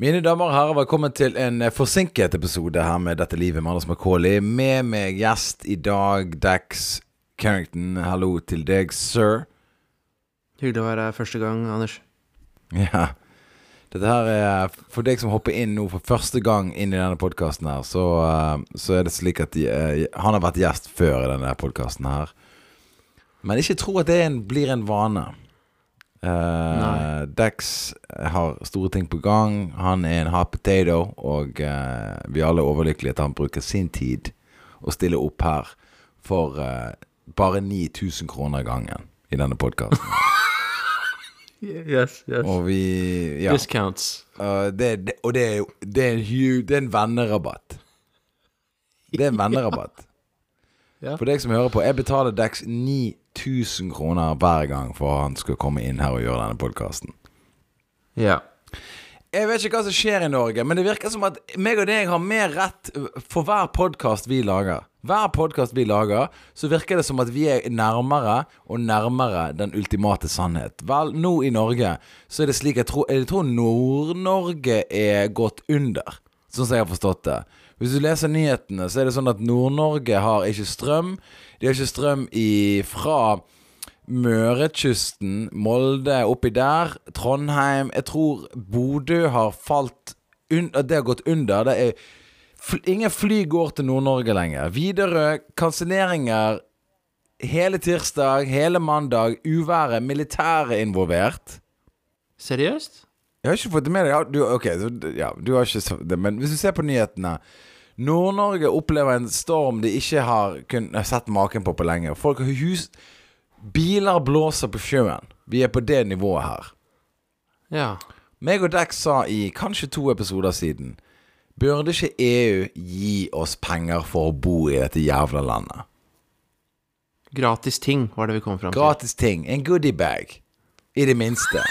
Mine damer og herrer, velkommen til en eh, forsinket episode her med Dette livet med Anders Macauley. Med meg gjest i dag, Dax Carrington. Hallo til deg, sir. Hyggelig å være her første gang, Anders. Ja. Dette her er For deg som hopper inn nå for første gang inn i denne podkasten her, så, eh, så er det slik at de, eh, han har vært gjest før i denne podkasten her. Men ikke tro at det en, blir en vane. Uh, Dex har store ting på gang. Han er en hot potato, og uh, vi er alle overlykkelige at han bruker sin tid å stille opp her for uh, bare 9000 kroner gangen i denne podkasten. yes, yes. Og vi ja. Discounts. Det, det, og det er, det, er en, det er en vennerabatt. Det er en vennerabatt. Ja. For deg som hører på, jeg betaler Dex 9000 kroner hver gang for han skal komme inn her og gjøre denne podkasten. Ja. Jeg vet ikke hva som skjer i Norge, men det virker som at meg og deg har mer rett for hver podkast vi lager. Hver podkast vi lager, så virker det som at vi er nærmere og nærmere den ultimate sannhet. Vel, nå i Norge så er det slik jeg tror, jeg tror Nord-Norge er gått under, sånn som jeg har forstått det. Hvis du leser nyhetene, så er det sånn at Nord-Norge har ikke strøm. De har ikke strøm i, fra Mørekysten, Molde, oppi der. Trondheim. Jeg tror Bodø har falt Det har gått under. Det er Ingen fly går til Nord-Norge lenger. Widerøe, kanselleringer hele tirsdag, hele mandag. Uværet, militæret involvert. Seriøst? Jeg har ikke fått det med deg. Du, ok, ja, du har ikke det, Men hvis du ser på nyhetene Nord-Norge opplever en storm de ikke har kunnet sett maken på på lenge. Folk har hus Biler blåser på sjøen. Vi er på det nivået her. Ja. Meg og Dex sa i kanskje to episoder siden Burde ikke EU gi oss penger for å bo i dette jævla landet? Gratis ting var det vi kom fram til. Gratis ting. En goodiebag. I det minste.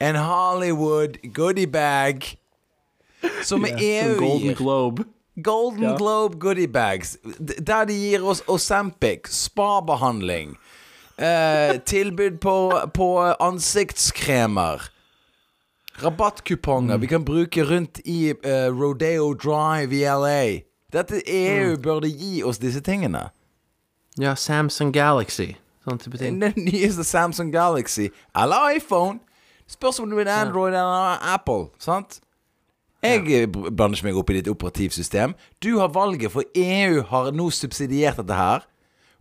En Hollywood goodiebag som yeah, EU gir. Golden Globe. Golden ja. Globe goodiebags. Der de gir oss Osempic, spabehandling, eh, tilbud på, på ansiktskremer. Rabattkuponger mm. vi kan bruke rundt i uh, Rodeo Drive i LA. Dette EU mm. burde gi oss disse tingene. Ja, Samsung Galaxy. Sånn type ting. Den nyeste Samsung Galaxy eller iPhone. Spørs om du vil Android ja. eller Apple. Sant? Jeg ja. blander ikke meg opp i ditt operativsystem. Du har valget, for EU har nå subsidiert dette her.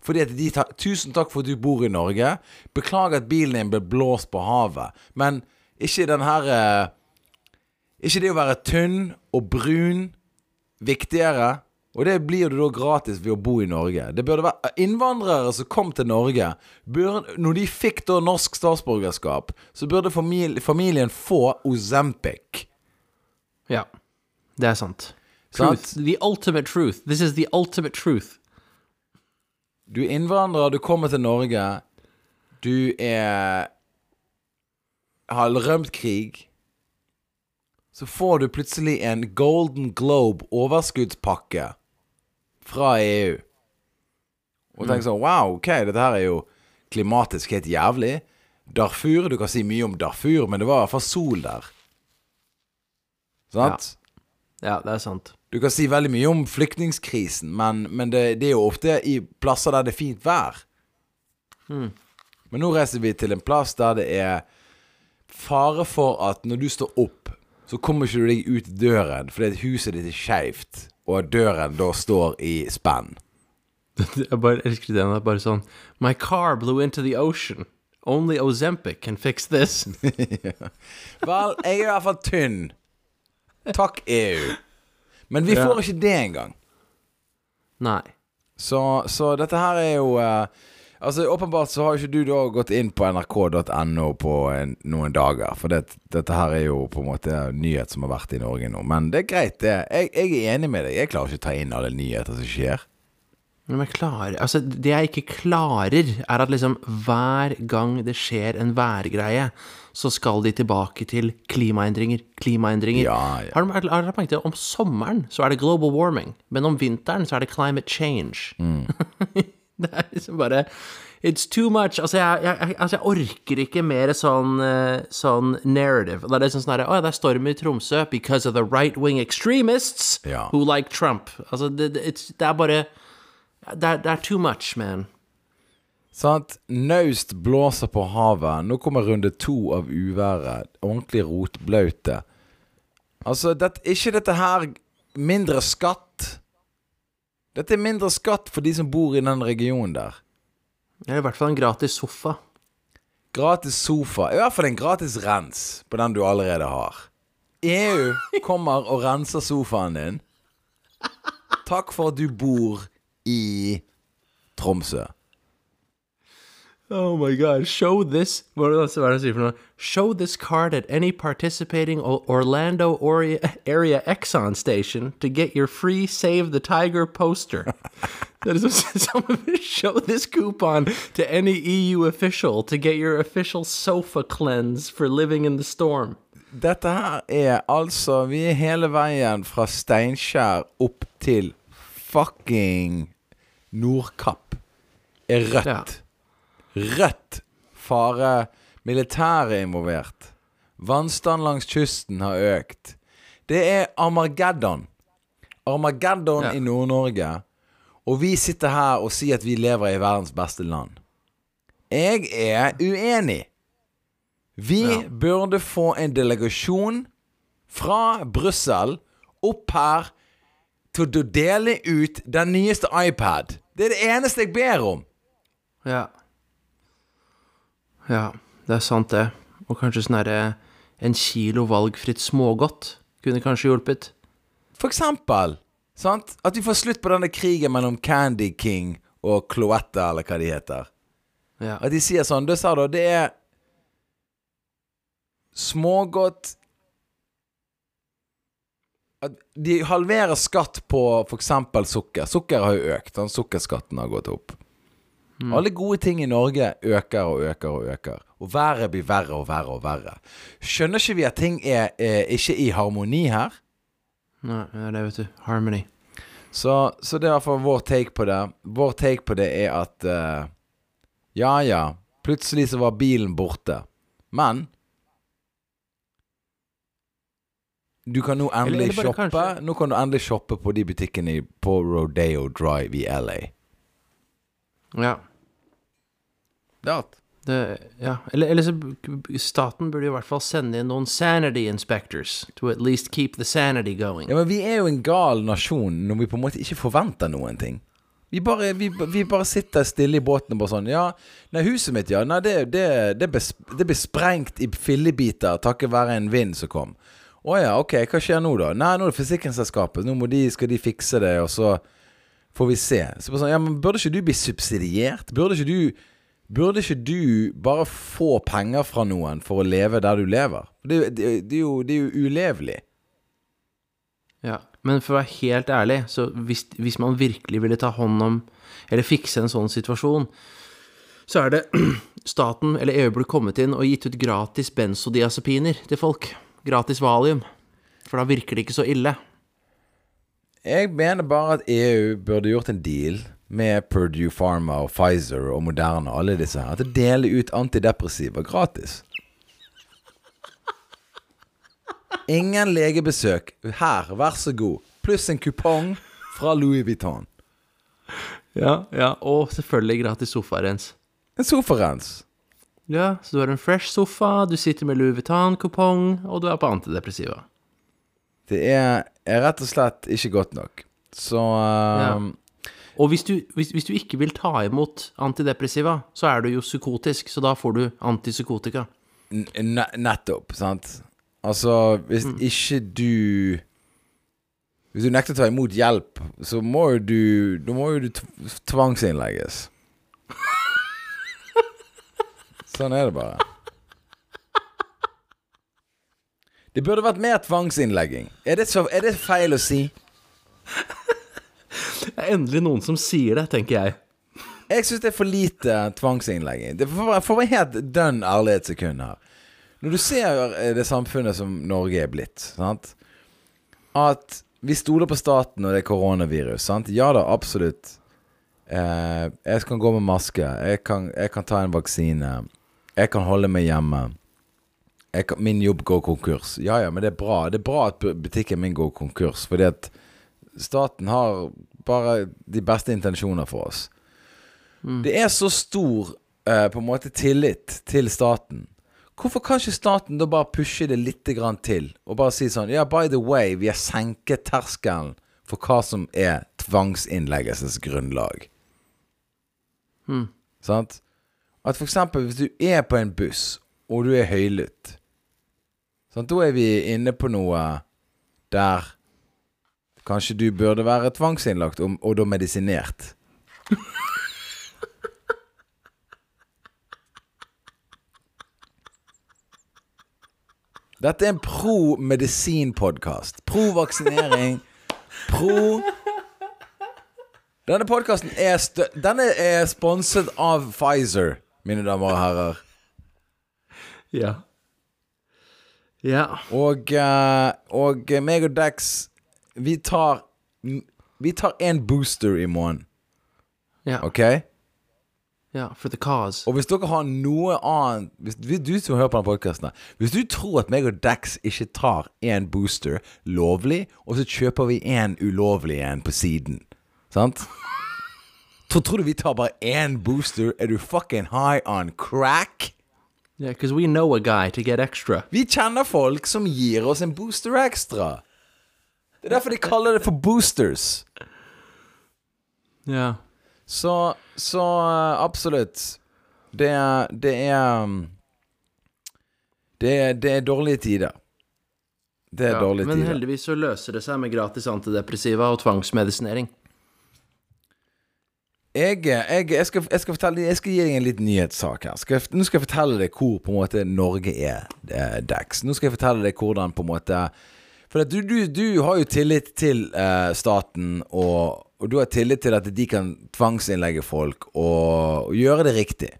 Fordi at de tar Tusen takk for at du bor i Norge. Beklager at bilen din ble blåst på havet. Men ikke den her eh, Ikke det å være tynn og brun viktigere? Og det blir det da gratis ved å bo i Norge. Det burde være Innvandrere som kom til Norge, burde, når de fikk da norsk statsborgerskap, så burde familien få Ozempic. Ja. Det er sant. Truth. The ultimate truth. This is the ultimate truth. Du er innvandrer, du kommer til Norge. Du er Har rømt krig. Så får du plutselig en Golden Globe overskuddspakke fra EU. Og tenker sånn Wow, OK, dette her er jo klimatisk helt jævlig. Darfur Du kan si mye om Darfur, men det var i hvert fall sol der. Sant? Ja. ja. det er sant. Du kan si veldig mye om flyktningkrisen, men, men det, det, er jo ofte i plasser der det er fint vær. Hmm. Men nå reiser vi til en plass der det er fare for at når du står opp, så kommer ikke du deg ut døren fordi huset ditt er skeivt, og døren da står i spenn. Jeg bare elsker den. Det er bare sånn My car blew into the ocean. Only Ozempic can fix this. Vel, jeg er i hvert fall tynn. Takk, EU. Men vi får ikke det engang. Nei. Så, så dette her er jo uh, Altså Åpenbart så har ikke du da gått inn på nrk.no på en, noen dager. For det, dette her er jo på en måte nyhet som har vært i Norge nå. Men det er greit, det. Jeg, jeg er enig med deg. Jeg klarer ikke å ta inn alle nyheter som skjer. Klarer Altså, det jeg ikke klarer, er at liksom hver gang det skjer en værgreie, så skal de tilbake til klimaendringer, klimaendringer. Ja, ja. Har du lagt merke til om sommeren så er det global warming, men om vinteren så er det climate change. Mm. det er liksom bare It's too much. Altså, jeg, jeg, altså, jeg orker ikke mer sånn, eh, sånn narrative. Det er liksom sånn herre Å ja, det er storm i Tromsø because of the right wing extremists Ja. who like Trump. Altså, det, det, it's, det er bare det er, det er too much, man. Sant? Naust blåser på havet. Nå kommer runde to av uværet. Ordentlig rotblaute. Altså, det, ikke dette her mindre skatt. Dette er mindre skatt for de som bor i den regionen der. Det er i hvert fall en gratis sofa. Gratis sofa. I hvert fall en gratis rens på den du allerede har. EU kommer og renser sofaen din. Takk for at du bor i Tromsø. Oh my god, show this Hva er det han sier for noe? Show this card at any participating Orlando area, area Exxon station to get your free Save the Tiger poster. that is er liksom som Show this coupon to any EU official to get your official sofa cleanse for living in the storm. Dette her er altså Vi er hele veien fra Steinkjer opp til fucking Nordkapp. Er rødt. Rødt. Fare. Militæret er involvert. Vannstand langs kysten har økt. Det er Armageddon. Armageddon Ja. i Nord-Norge. Og vi sitter her og sier at vi lever i verdens beste land. Jeg er uenig. Vi Ja. burde få en delegasjon fra Brussel opp her til å dele ut den nyeste iPad. Det er det eneste jeg ber om. Ja. Ja, det er sant det. Og kanskje sånn herre En kilo valgfritt smågodt kunne kanskje hjulpet. For eksempel. Sant? At vi får slutt på denne krigen mellom Candy King og Cloetta, eller hva de heter. Ja. At de sier sånn Du sa da, det er smågodt de halverer skatt på f.eks. sukker. Sukker har jo økt. Den sukkerskatten har gått opp. Alle gode ting i Norge øker og øker og øker. Og været blir verre og verre og verre. Skjønner ikke vi at ting er, er ikke i harmoni her? Nei, det er vet du. Harmony. Så, så det er i hvert fall vår take på det. Vår take på det er at uh, Ja, ja. Plutselig så var bilen borte. Men Du kan nå endelig shoppe. kanskje- Nå kan du endelig shoppe på de butikkene på Rodeo Drive i LA. Ja. Det er alt. Det, ja. Eller, eller så Staten burde i hvert fall sende inn noen sanity inspectors to at least keep the sanity going. Ja, men vi er jo en gal nasjon når vi på en måte ikke forventer noen ting. Vi bare, vi, vi bare sitter stille i båten og bare sånn Ja, nei, huset mitt, ja. Nei, det, det, det, ble, det ble sprengt i fillebiter takket være en vind som kom. Å ja, ok, hva skjer nå, da? Nei, nå er det forsikringsselskapet. Nå de, skal de fikse det, og så får vi se. Så sånn, ja, men Burde ikke du bli subsidiert? Burde ikke du Burde ikke du bare få penger fra noen for å leve der du lever? Det, det, det, er, jo, det er jo ulevelig. Ja. Men for å være helt ærlig, så hvis, hvis man virkelig ville ta hånd om Eller fikse en sånn situasjon, så er det staten eller EU burde kommet inn og gitt ut gratis benzodiazepiner til folk. Gratis valium. For da virker det ikke så ille. Jeg mener bare at EU burde gjort en deal med Purdue Pharma og Pfizer og Moderna og alle disse her. At de deler ut antidepressiva gratis. Ingen legebesøk. Her, vær så god. Pluss en kupong fra Louis Vuitton. Ja, ja. Og selvfølgelig gratis sofarens. En sofarens. Ja, så du har en fresh sofa, du sitter med Louis Vuitton-kupong, og du er på antidepressiva. Det er, er rett og slett ikke godt nok. Så um, Og hvis du, hvis, hvis du ikke vil ta imot antidepressiva, så er du jo psykotisk, så da får du antipsykotika. Nettopp, sant? Altså, hvis ikke du Hvis du nekter å ta imot hjelp, så må jo du Da må jo du tvangsinnlegges. Sånn er det bare. Det burde vært mer tvangsinnlegging. Er det, så, er det feil å si? Det er endelig noen som sier det, tenker jeg. Jeg syns det er for lite tvangsinnlegging. Det får være helt dønn ærlig et sekund her. Når du ser eh, det samfunnet som Norge er blitt, sant At vi stoler på staten når det er koronavirus, sant? Ja da, absolutt. Eh, jeg kan gå med maske. Jeg kan, jeg kan ta en vaksine. Jeg kan holde meg hjemme. Kan, min jobb går konkurs. Ja ja, men det er bra. Det er bra at butikken min går konkurs, fordi at staten har bare de beste intensjoner for oss. Det er så stor eh, på en måte tillit til staten. Hvorfor kan ikke staten da bare pushe det litt grann til? Og bare si sånn Ja, by the way, vi har senket terskelen for hva som er tvangsinnleggelsesgrunnlag. Sant? At eksempel hvis du er på en buss, og du er høylytt sånn, Da er vi inne på noe der kanskje du burde være tvangsinnlagt, og, og da medisinert. Dette er en pro-medisin-podkast. Pro-vaksinering. Pro Denne podkasten er, er sponset av Pfizer, mine damer og herrer. Ja. Ja. Og, eh, og meg og Dex, vi tar Vi tar én booster i morgen. Ja. OK? ja. For the cause. Og hvis dere har noe annet Hvis du som hører på denne podkasten Hvis du tror at meg og Dex ikke tar én booster lovlig, og så kjøper vi én ulovlig en på siden Sant? Tror du vi tar bare én booster? Er du fucking high on crack? Yeah, because we know a guy to get extra. Vi kjenner folk som gir oss en booster ekstra. Det er derfor de kaller det for boosters. Ja. Så, så eh, absolutt. Det er Det er um, det det er dårlige tider. Det er ja. dårlige Men tider. heldigvis så løser det seg med gratis antidepressiva og tvangsmedisinering. Jeg, jeg, jeg, skal, jeg, skal fortelle, jeg skal gi deg en liten nyhetssak her. Skal nå skal jeg fortelle deg hvor på en måte Norge er, eh, Dex. Nå skal jeg fortelle deg hvordan på en måte For du, du, du har jo tillit til eh, staten, og, og du har tillit til at de kan tvangsinnlegge folk og, og gjøre det riktig.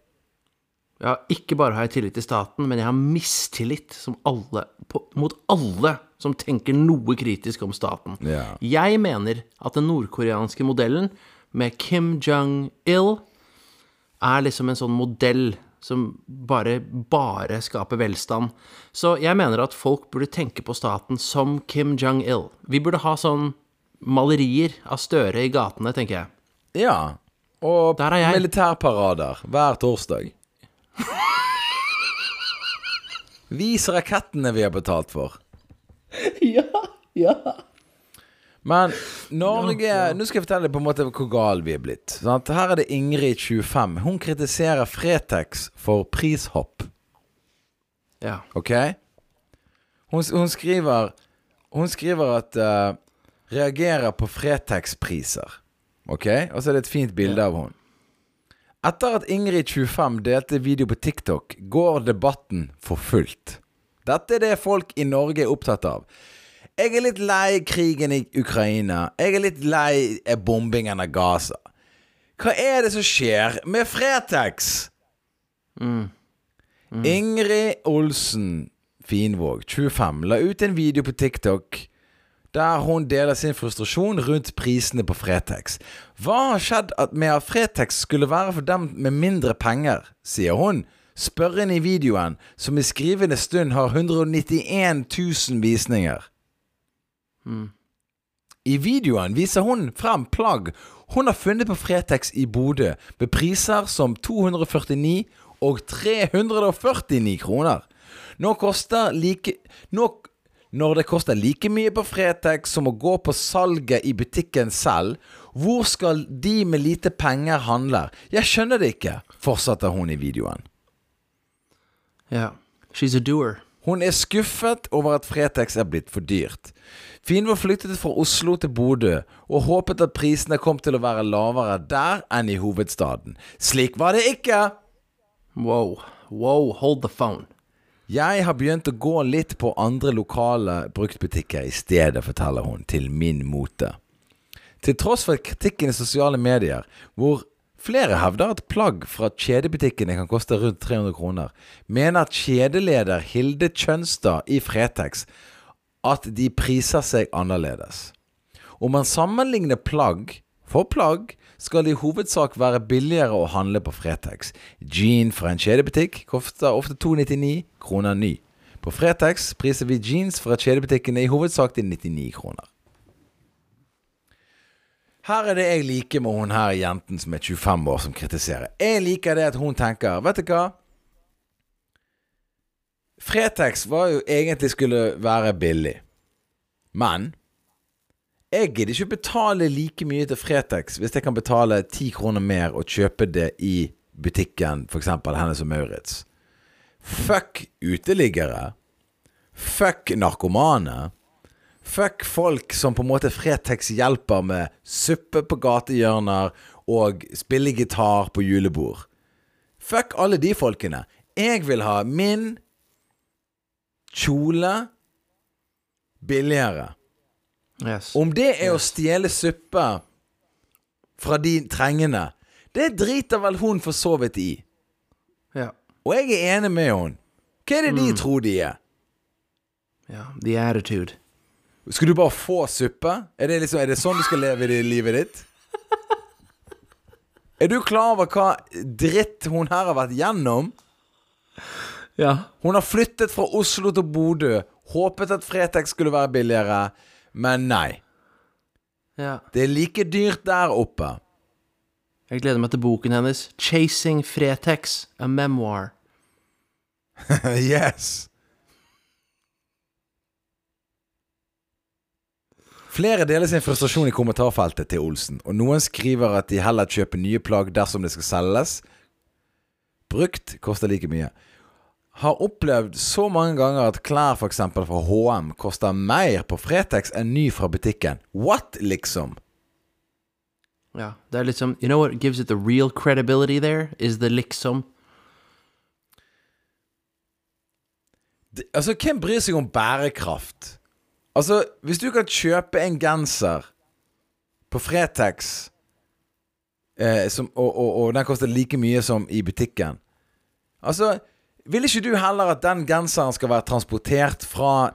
Ja, ikke bare har jeg tillit til staten, men jeg har mistillit som alle, på, mot alle som tenker noe kritisk om staten. Ja. Jeg mener at den nordkoreanske modellen med Kim Jong-il er liksom en sånn modell som bare, bare skaper velstand. Så jeg mener at folk burde tenke på staten som Kim Jong-il. Vi burde ha sånn malerier av Støre i gatene, tenker jeg. Ja. Og er jeg. militærparader hver torsdag. Vis rakettene vi har betalt for. Ja, ja. Men Norge Nå skal jeg fortelle deg på en måte hvor gal vi er blitt. Sant? Her er det Ingrid 25. Hun kritiserer Fretex for prishopp. Ja. OK? Hun, hun skriver Hun skriver at uh, Reagerer på Fretex-priser. OK? Og så er det et fint bilde av hun. Etter at Ingrid 25 delte video på TikTok, går debatten for fullt. Dette er det folk i Norge er opptatt av. Jeg er litt lei krigen i Ukraina. Jeg er litt lei eh, bombingen av Gaza. Hva er det som skjer med Fretex? Ingrid Olsen Finvåg, 25, la ut en video på TikTok der hun deler sin frustrasjon rundt prisene på Fretex. Hva har skjedd at med at Fretex skulle være for dem med mindre penger, sier hun, spørrende i videoen, som i skrivende stund har 191 000 visninger. I videoen viser hun frem plagg hun har funnet på Fretex i Bodø, med priser som 249 og 349 kroner. Nå koster like nå, Når det koster like mye på Fretex som å gå på salget i butikken selv, hvor skal de med lite penger handle? Jeg skjønner det ikke, fortsetter hun i videoen. ja. She's a doer. Hun er skuffet over at Fretex er blitt for dyrt. Finvåg flyttet fra Oslo til Bodø, og håpet at prisene kom til å være lavere der enn i hovedstaden. Slik var det ikke! Wow. Wow, hold the phone. Jeg har begynt å gå litt på andre lokale bruktbutikker i stedet, forteller hun, til min mote. Til tross for kritikken i sosiale medier, hvor flere hevder at plagg fra kjedebutikkene kan koste rundt 300 kroner, mener kjedeleder Hilde Kjønstad i Fretex at de priser seg annerledes. Om man sammenligner plagg For plagg skal det i hovedsak være billigere å handle på Fretex. Jean fra en kjedebutikk koster ofte 299 kroner ny. På Fretex priser vi jeans fra kjedebutikkene i hovedsak til 99 kroner. Her er det jeg liker med hun her jenten som er 25 år, som kritiserer. Jeg liker det at hun tenker Vet du hva? Fretex var jo egentlig skulle være billig. Men jeg gidder ikke betale like mye til Fretex hvis jeg kan betale ti kroner mer og kjøpe det i butikken, f.eks. Hennes og Maurits. Fuck uteliggere. Fuck narkomane. Fuck folk som på en måte Fretex hjelper med suppe på gatehjørner og spille gitar på julebord. Fuck alle de folkene. Jeg vil ha min kjole billigere. Yes. Om det er å stjele suppe fra de trengende, det driter vel hun for så vidt i. Ja. Og jeg er enig med henne. Hva er det de tror de er? Ja. The attitude. Skal du bare få suppe? Er det, liksom, er det sånn du skal leve i livet ditt? Er du klar over hva dritt hun her har vært gjennom? Ja. Hun har flyttet fra Oslo til Bodø, håpet at Fretex skulle være billigere, men nei. ja. Det er like dyrt der oppe. Jeg gleder meg til boken hennes. 'Chasing Fretex', a memoir. yes. Flere deler sin frustrasjon i kommentarfeltet til Olsen, og noen skriver at de heller kjøper nye plagg dersom det skal selges. Brukt koster like mye. Har opplevd så mange ganger at klær f.eks. fra HM koster mer på Fretex enn ny fra butikken. What, liksom? Ja. Det er liksom You know what gives it the real credibility there? Is the liksom. Det- Altså, hvem bryr seg om bærekraft? Altså, hvis du kan kjøpe en genser på Fretex eh, som, og, og, og den koster like mye som i butikken Altså, vil ikke du heller at den genseren skal være transportert fra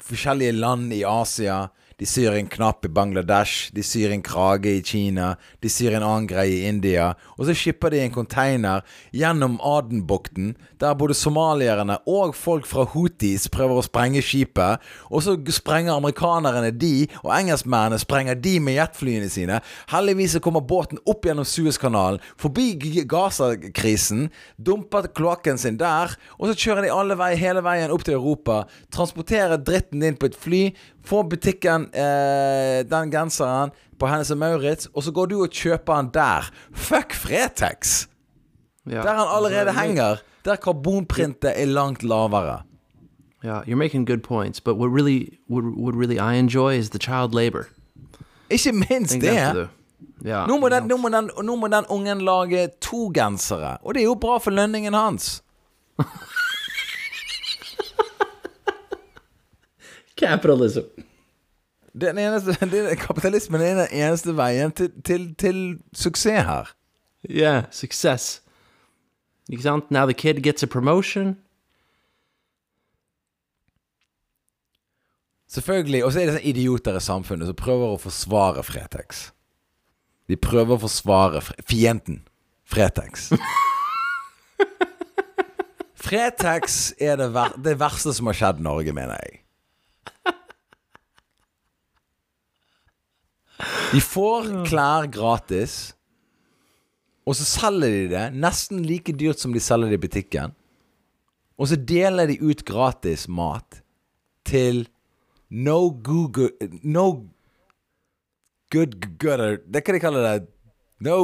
forskjellige land i Asia? De syr en knapp i Bangladesh, de syr en krage i Kina, de syr en annen greie i India, og så skipper de en container gjennom Adenbukten, der både somalierne og folk fra Houthis prøver å sprenge skipet, og så sprenger amerikanerne de, og engelskmennene sprenger de med jetflyene sine. Heldigvis kommer båten opp gjennom Suezkanalen, forbi Gaza-krisen, dumper kloakken sin der, og så kjører de alle vei, hele veien opp til Europa, transporterer dritten din på et fly, får butikken eh, den genseren på Hennes og Maurits, og så går du og kjøper den der. Fuck Fretex! Ja. Der han allerede henger. Der karbonprintet er langt lavere. Yeah, you're making good points, but what really, what, what really I enjoy is the child labor. Ikke minst det. Yeah. Nå må, den, nå, må den, nå må den ungen lage to gensere. Og det er jo bra for lønningen hans. Capitalism. Den eneste, er- kapitalismen er den eneste veien til, til, til suksess her. Yeah, suksess. Ikke sant? Now the kid gets a promotion. Selvfølgelig. Og så er det sånne idioter i samfunnet som prøver å forsvare Fretex. De prøver å forsvare fre fienden Fretex. Fretex er det, ver det verste som har skjedd Norge, mener jeg. De får klær gratis, og så selger de det nesten like dyrt som de selger det i butikken. Og så deler de ut gratis mat til no Google No good gutter Det hva de kaller det. No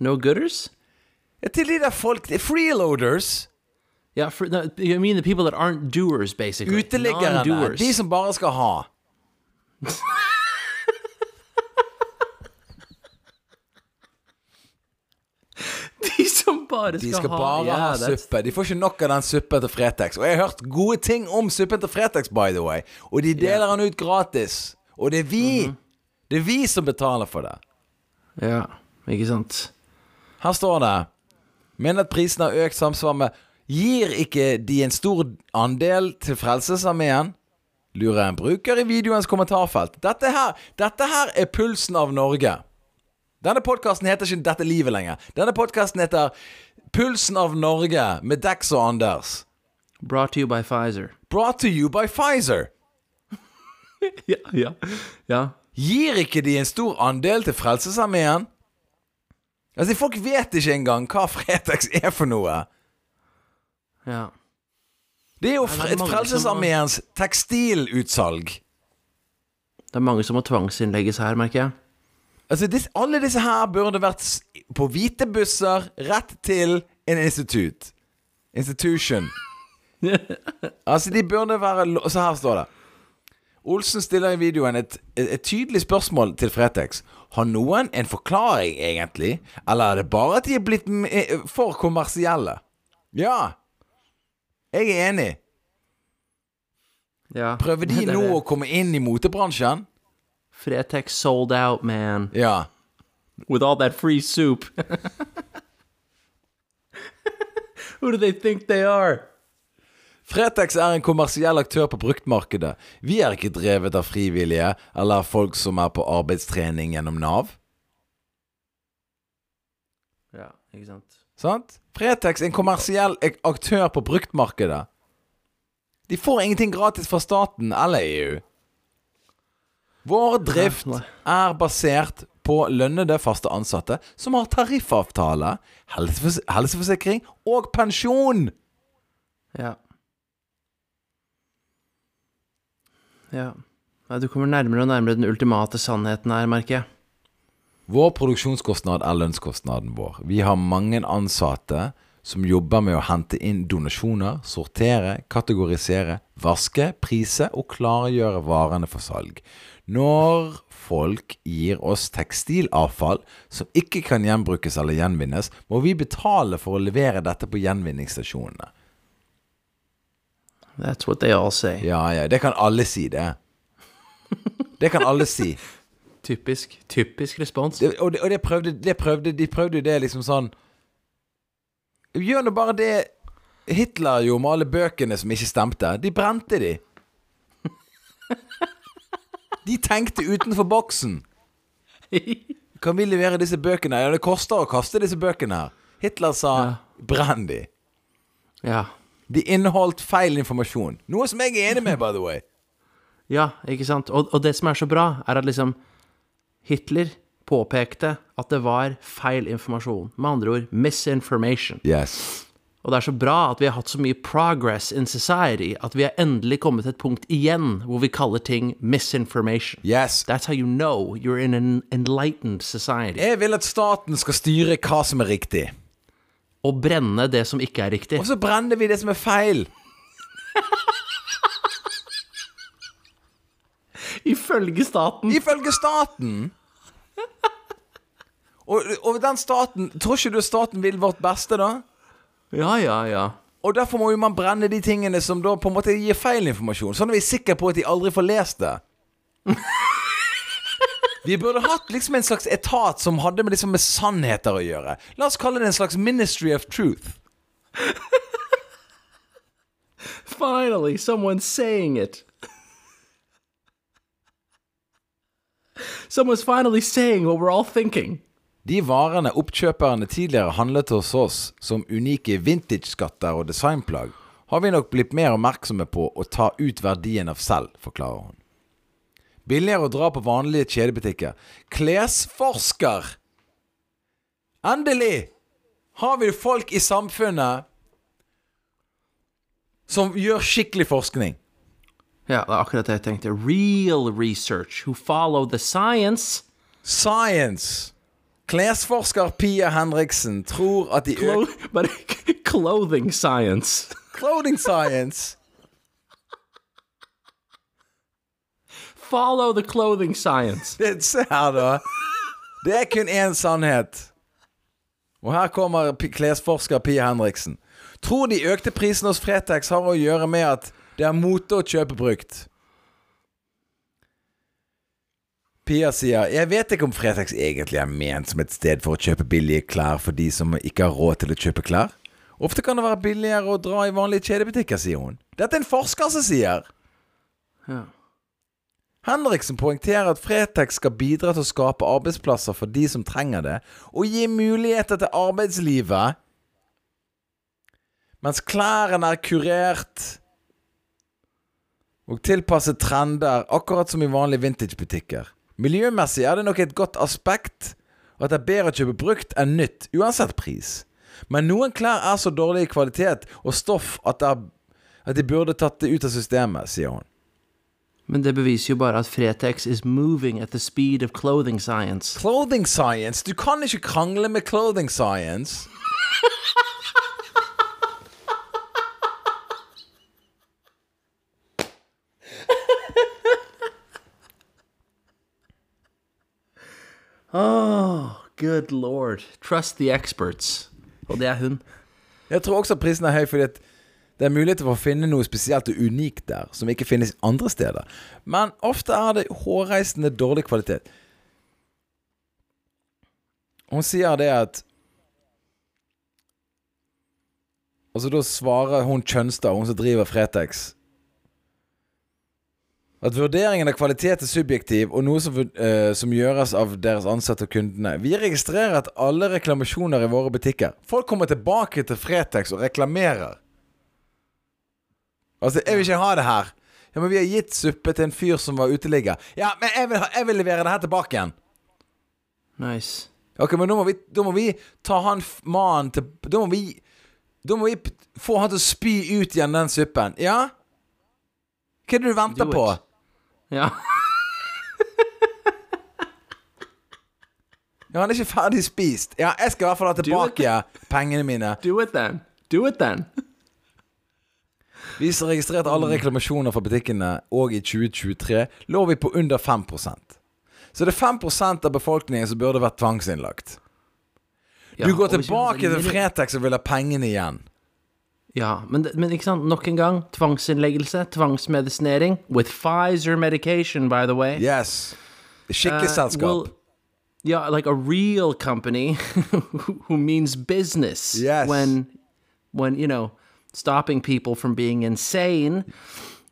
No gooders? ja, Til de der folk er Freeloaders. Yeah, for, no, you mean the people that aren't doers, basically. Uteliggerne. De som bare skal ha. De som bare skal, De skal ha bare yeah, ha that's- suppe. De får ikke nok av den suppen til Fretex. Og jeg har hørt gode ting om suppen til Fretex, by the way. Og de deler den ut gratis. Og det er vi. Mhm. Det er vi som betaler for det. Ja, ikke sant? Her står det Men at prisen har økt samsvar med Gir ikke de en stor andel til Frelsesarmeen? lurer en bruker i videoens kommentarfelt. Dette her, dette her er pulsen av Norge. Denne podkasten heter ikke Dette livet lenger. Denne podkasten heter Pulsen av Norge med Dex og Anders. Brought to you by Pfizer. Brought to you by Pfizer. Ja, ja. ja. Gir ikke de en stor andel til Frelsesarmeen? Altså, folk vet ikke engang hva Fretex er for noe. Ja. Det er jo er har- Frelsesarmeens tekstilutsalg. Det er mange som må tvangsinnlegges her, merker jeg. Altså, disse, alle disse her burde vært på hvite busser rett til en institutt. Institution. Altså, de burde være Så her står det. Olsen stiller i videoen et, et, et tydelig spørsmål til Fretex. Har noen en forklaring, egentlig? Eller er det bare at de er blitt eh, for kommersielle? Ja. Jeg er enig. Ja. Prøver de nå å komme inn i motebransjen? Fretex sold out, man. Ja. With all that free soup. Who do they think they are? Fretex er en kommersiell aktør på bruktmarkedet. Vi er ikke drevet av frivillige eller av folk som er på arbeidstrening gjennom Nav. Ja, ikke sant. Sant? Fretex er en kommersiell aktør på bruktmarkedet. De får ingenting gratis fra staten eller EU. Vår drift er basert på lønnede faste ansatte som har tariffavtale, helsefors helseforsikring og pensjon. Ja. Ja. ja. Du kommer nærmere og nærmere den ultimate sannheten her, merker jeg. Vår produksjonskostnad er lønnskostnaden vår. Vi har mange ansatte som jobber med å hente inn donasjoner, sortere, kategorisere, vaske, prise og klargjøre varene for salg. Når folk gir oss tekstilavfall som ikke kan gjenbrukes eller gjenvinnes, må vi betale for å levere dette på gjenvinningsstasjonene. That's what they all say. Ja, ja, det kan alle si, det. Det kan alle si. Typisk. Typisk respons. Det, og det, og det prøvde, det prøvde De prøvde jo det liksom sånn Gjør nå bare det Hitler gjorde med alle bøkene som ikke stemte. De brente de. De tenkte utenfor boksen. Kan vi levere disse bøkene? Ja, det koster å kaste disse bøkene her. Hitler sa Ja. 'brenn de'. Ja. De inneholdt feil informasjon. Noe som jeg er enig med, by the way. Ja, ikke sant? Og, og det som er så bra, er at liksom Hitler påpekte at det var feil informasjon. Med andre ord misinformation. Yes. Og det er så bra at vi har hatt så mye progress in society at vi har endelig kommet til et punkt igjen hvor vi kaller ting misinformation. Yes. That's how you know you're in an enlightened society. Jeg vil at staten skal styre hva som er riktig. Og brenne det som ikke er riktig. Og så brenner vi det som er feil. Ifølge staten. Ifølge staten. Og, og den staten Tror ikke du staten vil vårt beste, da? Ja, ja, ja. Og derfor må jo man brenne de tingene som da på en måte gir feil informasjon. Sånn er vi sikre på at de aldri får lest det. Vi burde hatt liksom en slags etat som hadde med, liksom med sannheter å gjøre. La oss kalle det en slags Ministry of Truth. Finally, someone's saying it. Someone's finally saying what we're all thinking. De varene oppkjøperne tidligere handlet hos oss som unike vintage-skatter og designplagg, har vi nok blitt mer oppmerksomme på å ta ut verdien av selv, forklarer hun. Billigere å dra på vanlige kjedebutikker. Klesforsker! Endelig har vi folk i samfunnet som gjør skikkelig forskning. Ja, det er akkurat det jeg tenkte. Real research who follow the science. Science! Klesforsker Pia Henriksen tror at de Clo but clothing science. Clothing science! Follow the clothing science. Det, se her, da. Det er kun én sannhet. Og her kommer klesforsker Pia Henriksen. Tror de økte prisene hos Fretex har å gjøre med at det er mote å kjøpe brukt? Pia sier Jeg vet ikke om Fretex egentlig er ment som et sted for å kjøpe billige klær for de som ikke har råd til å kjøpe klær. Ofte kan det være billigere å dra i vanlige kjedebutikker, sier hun. Dette er en forsker som sier. Ja. Henriksen poengterer at Fretex skal bidra til å skape arbeidsplasser for de som trenger det, og gi muligheter til arbeidslivet. Mens klærne er kurert og tilpasse trender, akkurat som i vanlige vintagebutikker. Miljømessig er det nok et godt aspekt at det er bedre å kjøpe brukt enn nytt, uansett pris. Men noen klær er så dårlig i kvalitet og stoff at, er, at de burde tatt det ut av systemet, sier hun. Men det beviser jo bare at Fretex is moving at the speed of clothing science. Clothing science? Du kan ikke krangle med clothing science. Oh, good lord. Trust the experts. Og det er hun. Jeg tror også prisen er høy fordi det er muligheter for å finne noe spesielt og unikt der, som ikke finnes andre steder. Men ofte er det hårreisende dårlig kvalitet. Hun sier det at Altså Da svarer hun Kjønstad, hun som driver Fretex, at vurderingen av kvalitet er subjektiv, og noe som, uh, som gjøres av deres ansatte og kundene. Vi registrerer at alle reklamasjoner i våre butikker Folk kommer tilbake til Fretex og reklamerer. Altså, jeg vil ikke ha det her. Ja, men vi har gitt suppe til en fyr som var uteligger. Ja, men jeg vil, ha, jeg vil levere det her tilbake igjen. Nice. Ok, men da må vi, da må vi ta han mannen til Da må vi Da må vi få han til å spy ut igjen den suppen. Ja? Hva er det du venter på? Ja. Ja, Han er ikke ferdig spist. Ja, jeg skal i hvert fall ha tilbake pengene mine. Do it then. Do it then. Vi har registrert alle reklamasjoner fra butikkene, og i 2023 lå vi på under 5% Så det er 5 av befolkningen som burde vært tvangsinnlagt. Ja, Du går hvis vi tilbake til Fretex og vil ha pengene igjen. Ja, men, men ikke sant, nok en gang, tvangsinnleggelse, tvangsmedisinering, with Pfizer medication, by the way. Yes. Skikkelig Uh, selskap. will- yeah, like a real company who, who means business. Yes. When, when, you know, stopping people from being insane.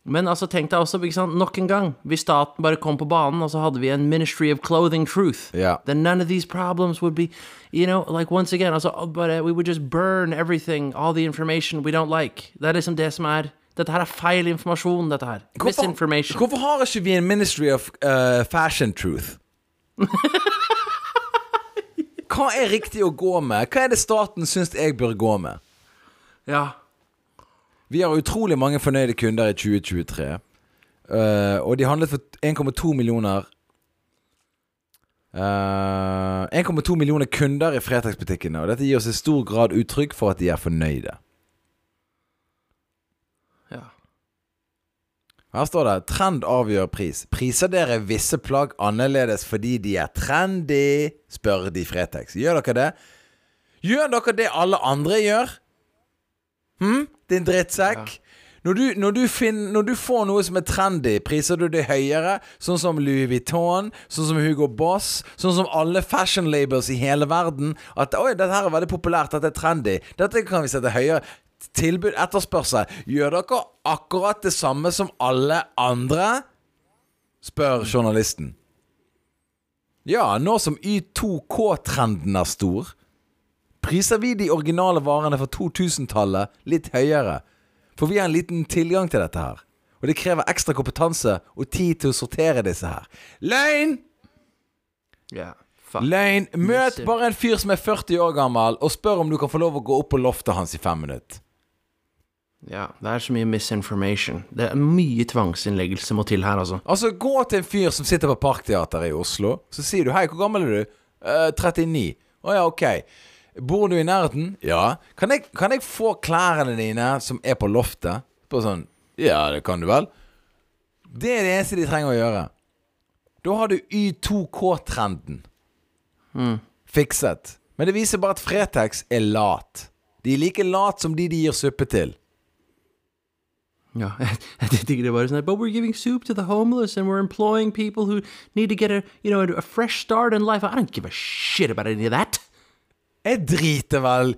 Men altså, tenk deg også, ikke sant, nok en gang, hvis staten bare kom på banen, og så hadde vi en Ministry of Clothing Truth, yeah. then none of these problems would be, you know, like once again, altså, but uh, we would just burn everything, all the information we don't like. Det er liksom det som er, dette her er feil informasjon, dette her. Misinformation. hvorfor har ikke vi en Ministry of uh, Fashion Truth? Hva er riktig å gå med? Hva er det staten syns jeg bør gå med? Ja. Vi har utrolig mange fornøyde kunder i 2023. Uh, og de handlet for 1,2 millioner eh, 1,2 millioner kunder i Fretex-butikkene. Og dette gir oss i stor grad uttrykk for at de er fornøyde. Ja. Her står det 'Trend avgjør pris'. Priser dere visse plagg annerledes fordi de er trendy? spør de Fretex. Gjør dere det? Gjør dere det alle andre gjør? Hm? Din drittsekk? Når, du, når, du finner, når du får noe som er trendy, priser du det høyere? Sånn som Louis Vuitton, sånn som Hugo Boss, sånn som alle fashion labels i hele verden. At 'oi, dette her er veldig populært, dette er trendy'. Dette kan vi sette høyere. Tilbud, etterspørsel. Gjør dere akkurat det samme som alle andre? spør journalisten. Ja, nå som Y2K-trenden er stor, priser vi de originale varene fra 2000-tallet litt høyere. For vi har en liten tilgang til dette her. Og det krever ekstra kompetanse og tid til å sortere disse her. Løgn! Yeah, Løgn! Møt bare en fyr som er 40 år gammel, og spør om du kan få lov å gå opp på loftet hans i fem minutter. Ja, det er så mye misinformation. Det er mye tvangsinnleggelse må til her, altså. Altså, gå til en fyr som sitter på Parkteatret i Oslo. Så sier du 'Hei, hvor gammel er du?' Uh, 39. Å ja, ok. Bor du i nærheten? Ja. Kan jeg, kan jeg få klærne dine som er på loftet? På sånn Ja, det kan du vel. Det er det eneste de trenger å gjøre. Da har du Y2K-trenden fikset. Men det viser bare at Fretex er lat. De er like lat som de de gir suppe til. Ja, jeg tenker det bare sånn But we're giving soup to the homeless and we're employing people who need to get a, you know, a fresh start in life. I don't give a shit about any of that. Jeg driter vel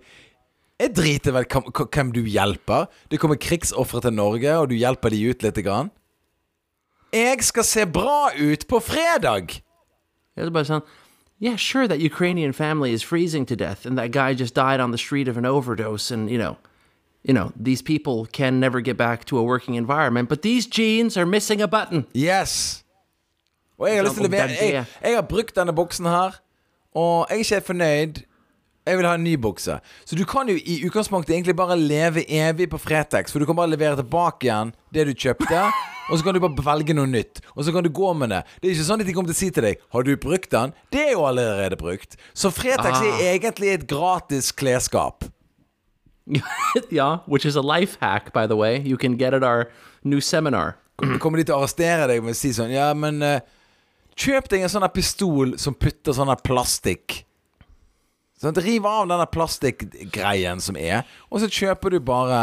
Jeg driter vel hvem- du hjelper. Det kommer krigsofre til Norge, og du hjelper de ut lite grann. jeg skal se bra ut på fredag. Det er bare sånn Yeah, sure, that Ukrainian family is freezing to death, and that guy just died on the street of an overdose, and you know, you know, these people can never get back to a working environment, but these jeans are missing a button. Yes. Og jeg har lyst til å er levere jeg, jeg har brukt denne buksen her, og jeg er ikke fornøyd. Jeg vil ha en ny bukse. Så du kan jo i utgangspunktet egentlig bare leve evig på Fretex, for du kan bare levere tilbake igjen det du kjøpte, og så kan du bare velge noe nytt. Og så kan du gå med det. Det er ikke sånn at de kommer til å si til deg 'Har du brukt den?' Det er jo allerede brukt. Så Fretex Ah. er egentlig et gratis klesskap. ja, which is a life hack, by the way. You can get at our new seminar. Kommer de til å arrestere deg med å si sånn Ja, men uh, kjøp deg en sånn pistol som putter sånn plastikk. Sånn Riv av denne plastikkgreien som er, og så kjøper du bare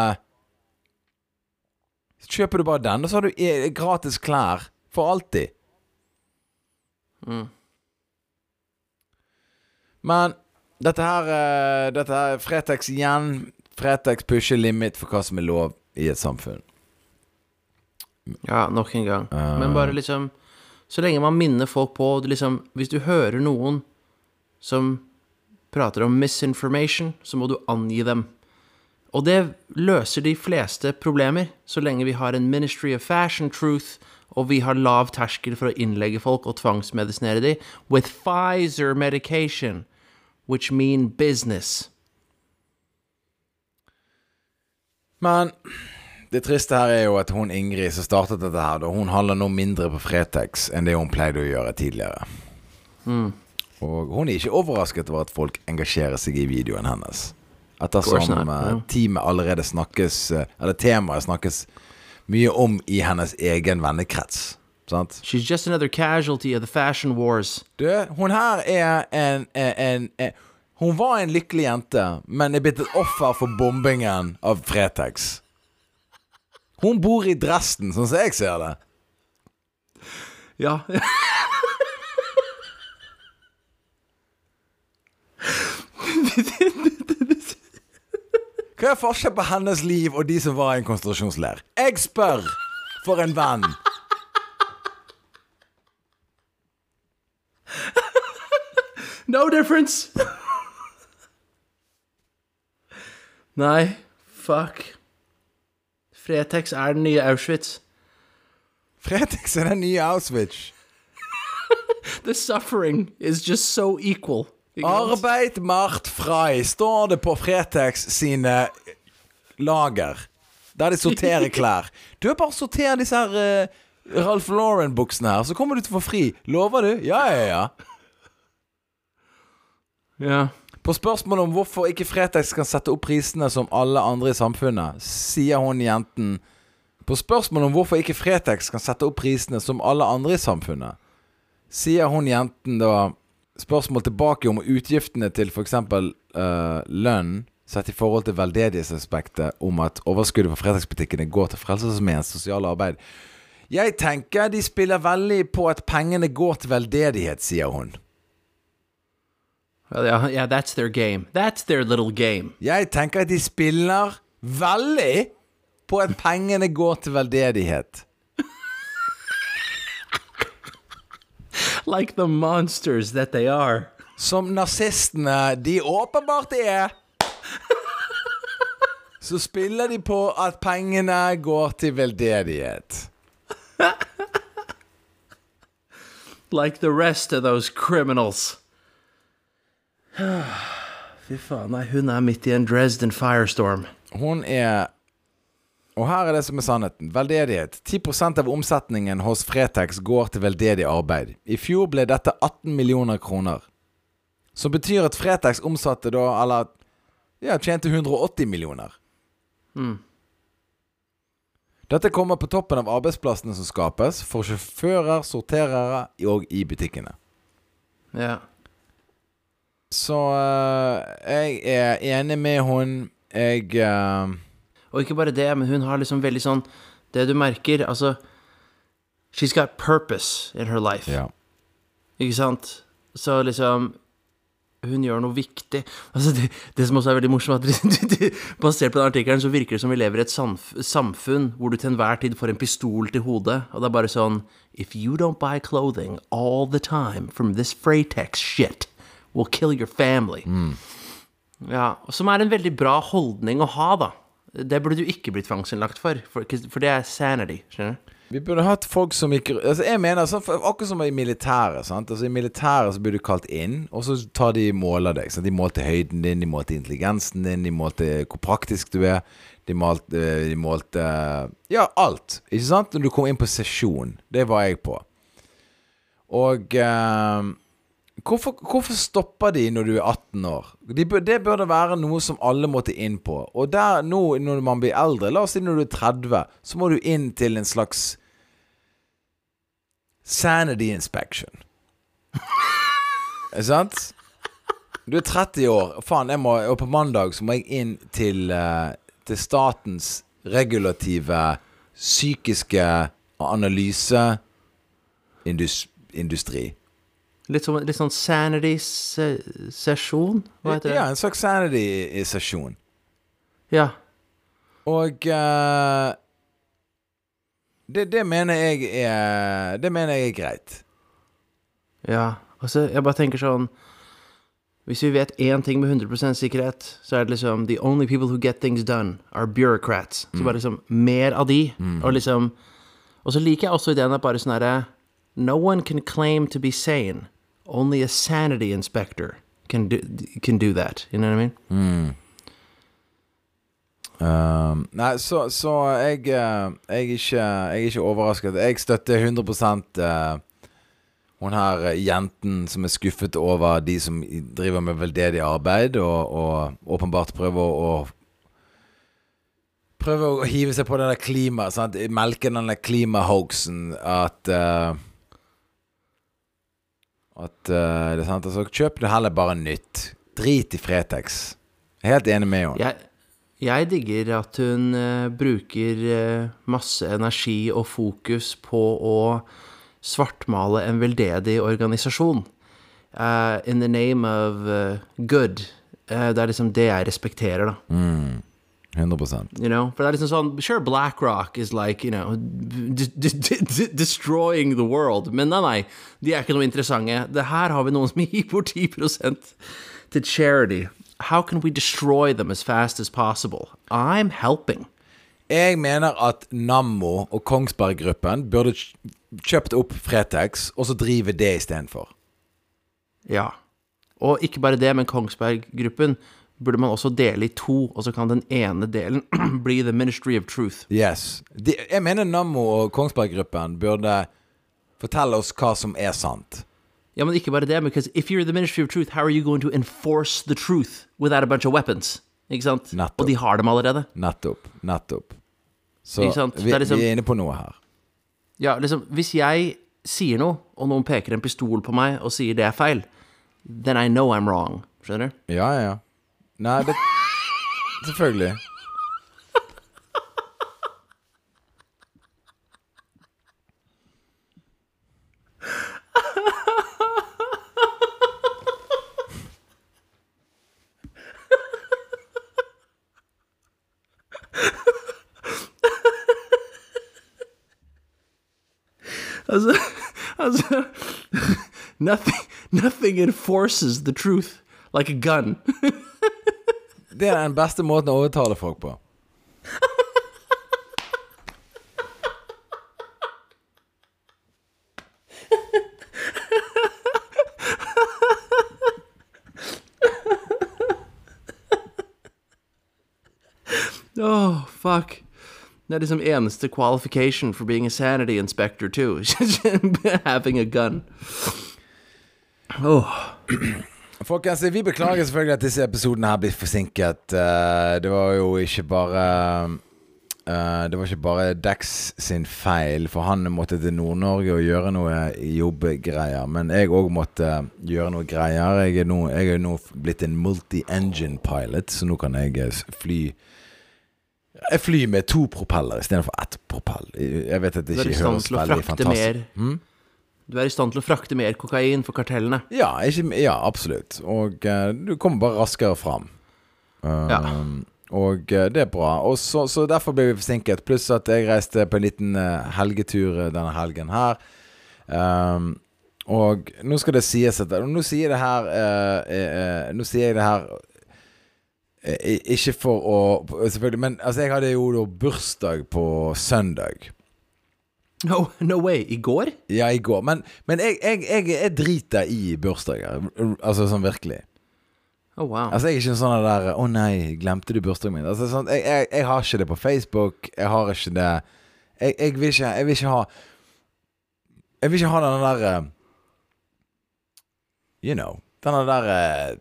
Så kjøper du bare den, og så har du e- gratis klær for alltid. Men dette her eh, Dette her Fretex igjen. Fretex pusher limit for hva som er lov i et samfunn. Ja, nok en gang. Men bare liksom Så lenge man minner folk på liksom, Hvis du hører noen som prater om misinformation, så må du angi dem. Og det løser de fleste problemer, så lenge vi har en Ministry of Fashion Truth, og vi har lav terskel for å innlegge folk og tvangsmedisinere dem, with Pfizer medication, which mean business. Men det triste her er jo at hun Ingrid som startet dette her, hun handler nå mindre på Fretex enn det hun pleide å gjøre tidligere. Og hun er ikke overrasket over at folk engasjerer seg i videoen hennes. Ettersom eh, teamet allerede snakkes eh, Eller temaet snakkes mye om i hennes egen vennekrets. Sant? She's just another casualty of the fashion wars. Du, hun her er en, en, en, en Hun var en lykkelig jente, men er blitt et offer for bombingen av Fretex. Hun bor i Dresden, sånn som jeg ser det. Ja. Hva er forskjellen på hennes liv og de som var i en konsentrasjonsleir? Jeg spør for en venn. No difference! Nei, fuck. Fretex er den nye Auschwitz. Fretex er den nye Auschwitz. The suffering is just so equal. Arbeid macht frei, står det på Fretex sine lager. Der de sorterer klær. Du er bare å sortere disse her uh, Ralph Lauren-buksene her, så kommer du til å få fri. Lover du? Ja, ja, ja. Ja. På spørsmålet om hvorfor ikke Fretex kan sette opp prisene som alle andre i samfunnet, sier hun jenten På spørsmålet om hvorfor ikke Fretex kan sette opp prisene som alle andre i samfunnet, sier hun jenten da spørsmål tilbake om utgiftene til f.eks. Uh, lønn sett i forhold til veldedighetsaspektet om at overskuddet fra Fretex-butikkene går til Frelsesarmeens sosiale arbeid. Jeg tenker de spiller veldig på at pengene går til veldedighet, sier hun. Well, yeah, yeah, that's their game. That's their little game. Jeg tenker at de spiller veldig på at pengene går til veldedighet. Like the monsters that they are. Som nazistene de åpenbart er. Så spiller de på at pengene går til veldedighet. Like the rest of those criminals. Fy faen, nei, hun er midt i en Dresden firestorm. Hun er Og her er det som er sannheten. Veldedighet. 10% av omsetningen hos Fretex går til veldedig arbeid. I fjor ble dette 18 millioner kroner. Som betyr at Fretex omsatte da, eller ja, tjente 180 millioner. Dette kommer på toppen av arbeidsplassene som skapes for sjåfører, sorterere og i butikkene. Ja. Så øh, jeg er enig med hun. Jeg øh, Og ikke bare det, men hun har liksom veldig sånn Det du merker, altså She's got purpose in her life. Ja. Ikke sant? Så liksom hun gjør noe viktig. Altså det, det som også er veldig morsomt, at basert på den artikkelen, så virker det som vi lever i et samf samfunn hvor du til enhver tid får en pistol til hodet, og det er bare sånn If you don't buy clothing all the time from this Freitex shit, will kill your family. Ja, Som er en veldig bra holdning å ha, da. Det burde du ikke bli tvangsinnlagt for, for, for det er sanity. skjønner du? Vi burde hatt folk som gikk altså Jeg mener, så, Akkurat som i militæret. Sant? Altså I militæret så blir du kalt inn, og så tar de måler deg. Sant? De målte høyden din, de målte intelligensen din, de målte hvor praktisk du er. De målte, de målte Ja, alt. Ikke sant? Når du kom inn på sesjon. Det var jeg på. Og eh, hvorfor, hvorfor stopper de når du er 18 år? De, bør- det være noe som alle måtte inn på. Og der nå, når man blir eldre, la oss si når du er 30, så må du inn til en slags sanity inspection. Er sant? Du er 30 år. Faen, jeg må, og på mandag så må jeg inn til, eh, til statens regulative psykiske analyseindustri. Litt, som, litt sånn sanity-sesjon? Hva heter det? Ja, en slags sanity-sesjon. Ja. Og uh, det, det mener jeg er Det mener jeg er greit. Ja. Altså, jeg bare tenker sånn Hvis vi vet én ting med 100 sikkerhet, så er det liksom The only people who get things done are bureaucrats. Så bare liksom mer av de. Og liksom Og så liker jeg også ideen at bare sånn herre No one can claim to be sane. Only a sanity inspector can do, can do that. You know what I mean? Um, nei, så, så jeg, eh, jeg, er ikke, jeg er ikke overrasket. Jeg støtter 100 uh, hun her eh, jenten som er skuffet over de som driver med veldedig arbeid, og, og åpenbart prøver å Prøver å hive seg på denne klima sant? Melke den der klimahoaxen at eh, At uh, det er sant Altså, kjøp det heller bare nytt. Drit i Fretex. Helt enig med henne. Jeg, jeg digger at hun uh, bruker uh, masse energi og fokus på å svartmale en veldedig organisasjon. In the name of good. Det er liksom det jeg respekterer, da. 100 You know? For er liksom sånn Sure, BlackRock is like, you know Destroying the world. Men nei, nei. De er ikke noe interessante. Det her har vi noen som gir bort 10 til charity. How can we destroy them as fast as possible? I'm helping. Jeg mener at Nammo og Kongsberg Gruppen burde kjøpt opp Fretex, og så drive det istedenfor. Ja. Og ikke bare det, men Kongsberg-gruppen burde man også dele i to, og så kan den ene delen bli The Ministry of Truth. Yes. De, jeg mener Nammo og Kongsberg Gruppen burde fortelle oss hva som er sant. Ja, men ikke bare det, because if you're the Ministry of Truth, how are you going to enforce the truth without a bunch of weapons? Ikke sant? Nettopp. Og de har dem allerede. Nettopp. Nettopp. Så vi, er liksom- vi er inne på noe her. Ja, liksom, hvis jeg sier noe, og noen peker en pistol på meg og sier det er feil, then I know I'm wrong. Skjønner du? Ja, ja, ja. Nei, det Selvfølgelig. Altså, altså nothing, nothing enforces the truth like a gun. Det er den beste måten å overtale folk på. Oh, fuck. Det er liksom qualification for being a sanity inspector, too. Having a gun. Oh. Folkens, vi beklager selvfølgelig at disse episodene her blir forsinket. Eh, det var jo ikke bare eh, Det var ikke bare Dex sin feil, for han måtte til Nord-Norge og gjøre noe jobbgreier. Men jeg òg måtte gjøre noe greier. Jeg er nå, jeg er nå blitt en multi-engine pilot, så nå kan jeg eh, fly Jeg flyr med to propeller istedenfor ett propell. Jeg vet at det ikke høres veldig fantastisk fantastisk mer Du er i stand til å frakte mer kokain for kartellene. Ja, ikke, ja absolutt. Og uh, du kommer bare raskere fram. Ja. Um, Og eh, det er bra. Og så, så derfor ble vi forsinket. Pluss at jeg reiste på en liten eh, helgetur denne helgen her. Um, og nå skal det sies at Nå sier jeg det her eh, eh, Nå sier jeg det her eh, Ikke for å Selvfølgelig, men altså, jeg hadde jo da bursdag på søndag. No, no way. I går? Ja, i går. Men, men jeg, jeg, jeg, jeg driter i bursdager. Altså sånn virkelig. Oh, wow. Altså Jeg er ikke en sånn der 'Å nei, glemte du bursdagen min?' Altså sånn, jeg, jeg, har ikke det på Facebook. Jeg har ikke det Jeg, jeg, vil, ikke, jeg vil ikke ha Jeg vil ikke ha den der eh, You know. Denne der eh,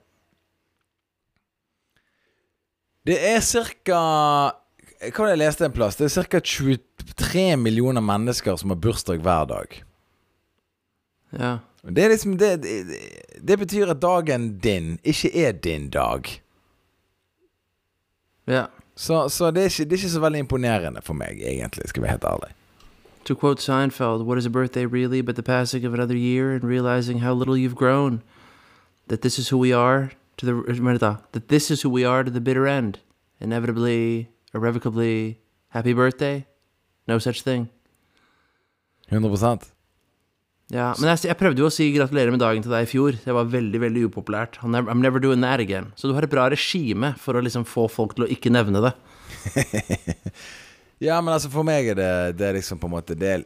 Det er cirka Hva var det jeg leste en plass? Det er ca. 23 millioner mennesker som har bursdag hver dag. Ja. Det liksom det, det, det betyr at dagen din ikke er din dag. Ja. Så, så det, er ikke, det er ikke så veldig imponerende for meg, egentlig, skal vi helt ærlig. To quote Seinfeld, what is a birthday really but the passing of another year and realizing how little you've grown? That this is who we are to the. That this is who we are to the bitter end. Inevitably, irrevocably, happy birthday? No such thing. 100 Ja, men jeg, jeg prøvde jo å si gratulerer med dagen til deg i fjor. Det var veldig veldig upopulært. I'm never, I'm never doing that again. Så du har et bra regime for å liksom få folk til å ikke nevne det. Ja, men altså, for meg er det, det er liksom på en måte Det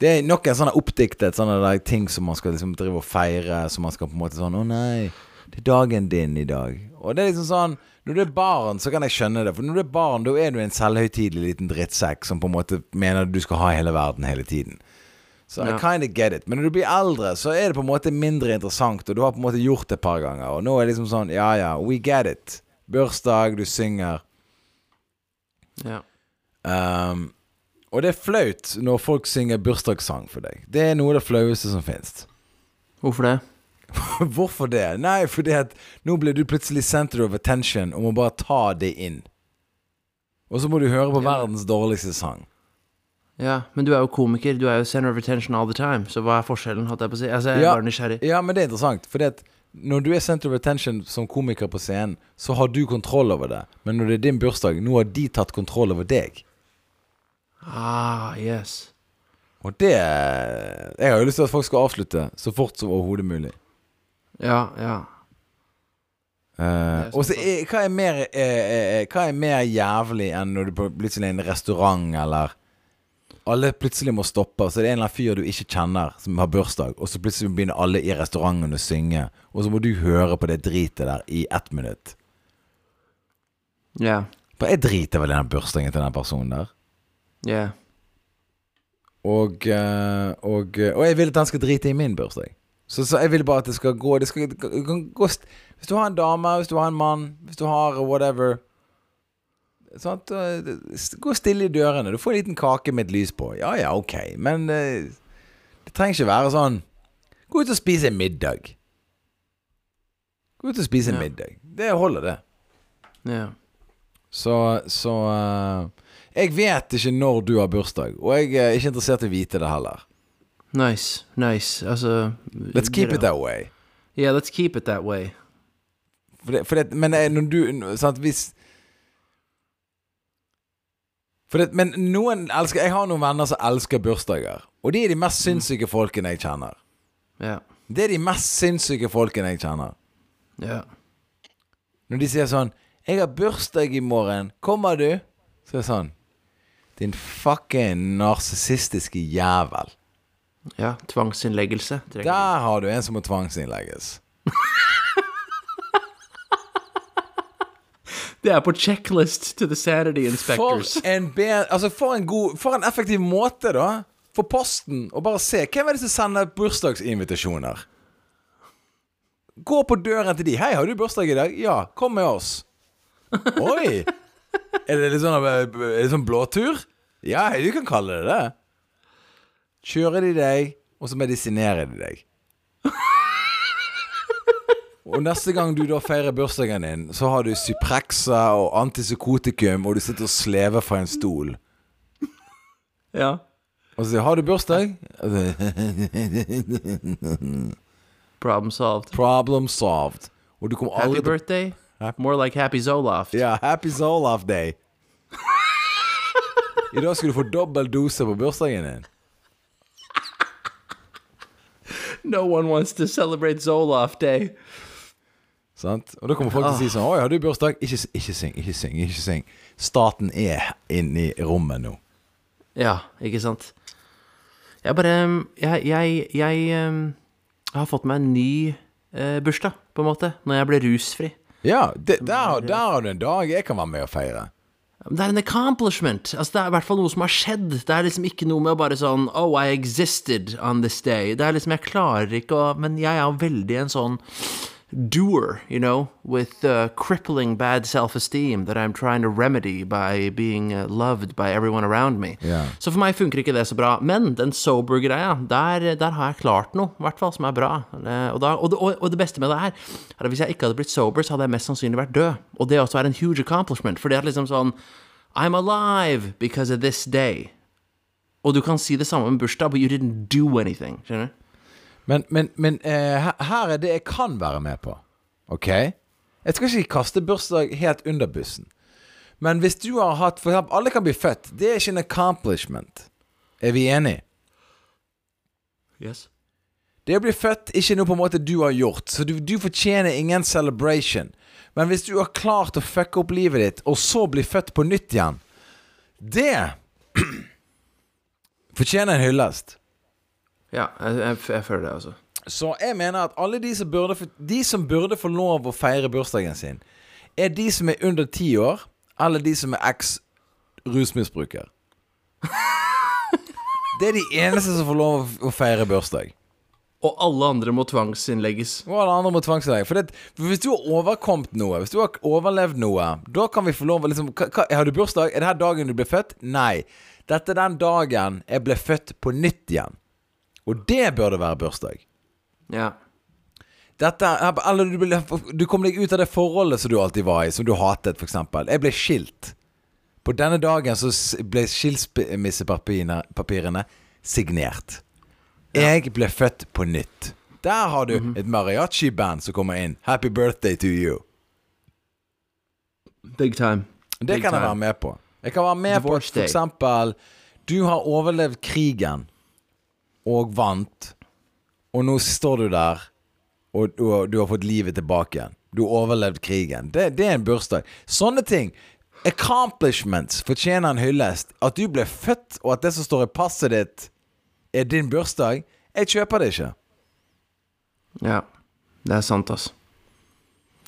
det er nok en sånn oppdiktet sånne ting som man skal liksom drive og feire, som man skal på en måte sånn Å nei, det er dagen din i dag. Og det er liksom sånn Når du er barn, så kan jeg skjønne det. For når du er barn, da er du en selvhøytidelig liten drittsekk som på en måte mener du skal ha hele verden hele tiden. Så I Ja. I kinda get it. Men når du blir eldre, så er det på en måte mindre interessant, og du har på en måte gjort det et par ganger. Og nå er det liksom sånn Ja ja, we get it. Bursdag, du synger. Ja. Um, og det er flaut når folk synger bursdagssang for deg. Det er noe av det flaueste som finnes. Hvorfor det? Hvorfor det? Nei, fordi at nå ble du plutselig center of attention og må bare ta det inn. Og så må du høre på verdens dårligste sang. Ja, men du er jo komiker. Du er jo center of attention all the time. Så hva er forskjellen, holdt jeg på å si? Altså, jeg er Ja. bare nysgjerrig. Ja, men det er interessant. Fordi at når du er center of attention som komiker på scenen, så har du kontroll over det. Men når det er din bursdag, nå har de tatt kontroll over deg. Ah, yes. Og det Jeg har jo lyst til at folk skal avslutte så fort som overhodet mulig. Ja, ja. Eh, og så er, hva, er mer, eh, eh, hva er mer jævlig enn når du på- plutselig er i en restaurant, eller Alle plutselig må stoppe, så det er en eller annen fyr du ikke kjenner, som har bursdag, og så plutselig begynner alle i restauranten å synge, og så må du høre på det dritet der i ett minutt. Ja. For jeg driter vel i den bursdagen til den personen der. Ja. Og, eh, og, eh, og jeg vil at han skal drite i min bursdag. Så, så jeg vil bare at det skal gå, det skal, det kan gå Hvis du har en dame, hvis du har en mann, hvis du har whatever Sant? eh, Gå stille i dørene. Du får en liten kake med et lys på. Ja ja, ok. Men eh, det trenger ikke være sånn Gå ut og spise en middag. Gå ut og spise en Ja. middag. Det holder, det. Ja. Så, så eh, Jeg vet ikke når du har bursdag, og jeg er ikke interessert i å vite det heller. Nice. Nice. Altså Let's keep it that way. Yeah, let's keep it that way. For det, for det, men eh, når du Sant, hvis for det, Men noen elsker Jeg har noen venner som elsker bursdager. Og de er de mest sinnssyke folkene jeg kjenner. Ja. Det er de mest sinnssyke folkene jeg kjenner. Ja. Når de sier sånn 'Jeg har bursdag i morgen. Kommer du?' Så er det sånn Din fucking narsissistiske jævel. Ja. Tvangsinnleggelse. trenger vi. Der har du en som må tvangsinnlegges. Det er på checklist to the sanity For inspectors. en, be altså for en god For en effektiv måte, da. For Posten å bare se Hvem er det som sender bursdagsinvitasjoner? Gå på døren til de. 'Hei, har du bursdag i dag?' 'Ja, kom med oss'. Oi! Er det litt sånn, er det sånn blåtur? Ja, du kan kalle det det. Kjører de deg, og så medisinerer de deg. Og neste gang du da feirer bursdagen din, så har du Cyprexa og antipsykotikum, og du sitter og slever fra en stol. Ja. Og så sier 'Har du bursdag?' Problem solved. Problem solved. Og du kommer aldri Happy birthday? More like happy Zoloft. Ja, happy Zoloft day. I dag skal du få dobbel dose på bursdagen din. No one wants to celebrate Zoloft day. Sant? Og da kommer folk til å si sånn 'Oi, har du bursdag?' Ikke, ikke syng, ikke syng, ikke syng. Staten er inne i rommet nå. Ja, ikke sant? Jeg bare Jeg, jeg, jeg jeg har fått meg en ny eh, bursdag, på en måte, når jeg ble rusfri. Ja, det, der, der har du en dag jeg kan være med og feire. Det er en accomplishment. Altså, det er i hvert fall noe som har skjedd. Det er liksom ikke noe med å bare sånn Oh, I existed on this day. Det er liksom, jeg klarer ikke å Men jeg er veldig en sånn doer, you know, with uh, crippling bad self-esteem that I'm trying to remedy by being uh, loved by everyone around me. Yeah. Så for meg funker ikke det så bra. Men den sober-greia, der, der har jeg klart noe, i hvert fall, som er bra. Eh, Og, da, og, det, og, og det beste med det her, er at hvis jeg ikke hadde blitt sober, så hadde jeg mest sannsynlig vært død. Og det også er en huge accomplishment, for det er liksom sånn I'm alive because of this day. Og du kan si det samme med bursdag, but you didn't do anything. Skjønner du? Men, men, men eh, her- er det jeg kan være med på. OK? Jeg skal ikke kaste bursdag helt under bussen. Men hvis du har hatt For eksempel, alle kan bli født. Det er ikke en accomplishment. Er vi enige? Yes. Det å bli født ikke noe på en måte du har gjort, så du, du fortjener ingen celebration. Men hvis du har klart å fucke opp livet ditt, og så bli født på nytt igjen, det fortjener en hyllest. Ja, jeg, jeg, jeg føler det, altså. Så jeg mener at alle de som burde, få- de som burde få lov å feire bursdagen sin, er de som er under ti år, eller de som er eks-rusmisbruker. Det er de eneste som får lov å feire bursdag. Og alle andre må tvangsinnlegges. Og alle andre må tvangsinnlegges For, det, for hvis du har overkommet noe, hvis du har overlevd noe, da kan vi få lov å liksom hva, Har du bursdag? Er det her dagen du ble født? Nei. Dette er den dagen jeg ble født på nytt igjen. Og det burde være bursdag. Ja. Dette, eller du, ble, du kom deg ut av det forholdet som du alltid var i, som du hatet, f.eks. Jeg ble skilt. På denne dagen så ble skilsmissepapirene papirene signert. Jeg ble født på nytt. Der har du et mariachi-band som kommer inn. Happy birthday to you. Big time. Det kan kan jeg være med på. Jeg kan være med Divorce på eksempel Du har overlevd krigen og vant, og nå står du der, og du, du har fått livet tilbake igjen. Du har overlevd krigen. Det, det er en bursdag. Sånne ting. Accomplishments fortjener en hyllest. At du ble født, og at det som står i passet ditt, er din bursdag. Jeg kjøper det ikke. Ja. Det er sant, altså.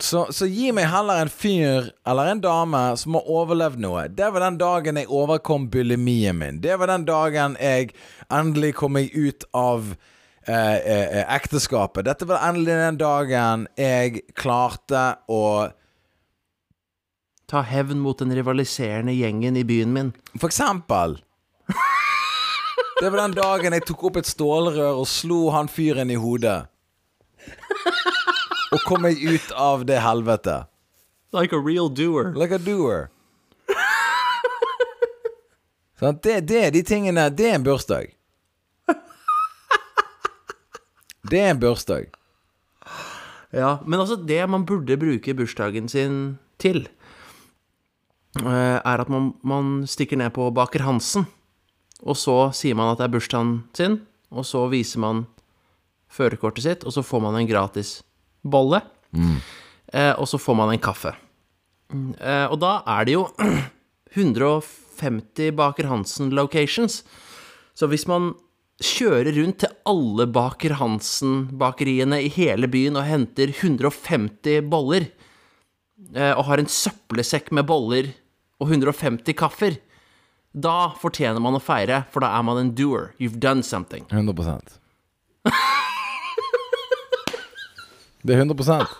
Så, så gi meg heller en fyr eller en dame som har overlevd noe. Det var den dagen jeg overkom bulimien min. Det var den dagen jeg endelig kom meg ut av eh, eh, eh, ekteskapet. Dette var endelig den dagen jeg klarte å Ta hevn mot den rivaliserende gjengen i byen min. For eksempel Det var den dagen jeg tok opp et stålrør og slo han fyren i hodet. Og kom meg ut av det helvete. Like a real doer. Like a doer. Sånn, det, det, de tingene Det er en bursdag. Det er en bursdag. Ja, men altså det man burde bruke bursdagen sin til, eh, er at man, man stikker ned på Baker Hansen, og så sier man at det er bursdagen sin, og så viser man førerkortet sitt, og så får man en gratis bolle, eh, og så får man en kaffe. Mm, Eh, og da er det jo 150 Baker Hansen locations. Så hvis man kjører rundt til alle Baker Hansen-bakeriene i hele byen og henter 150 boller, eh, og har en søppelsekk med boller og 150 kaffer, da fortjener man å feire, for da er man en doer. You've done something. 100 Det er 100%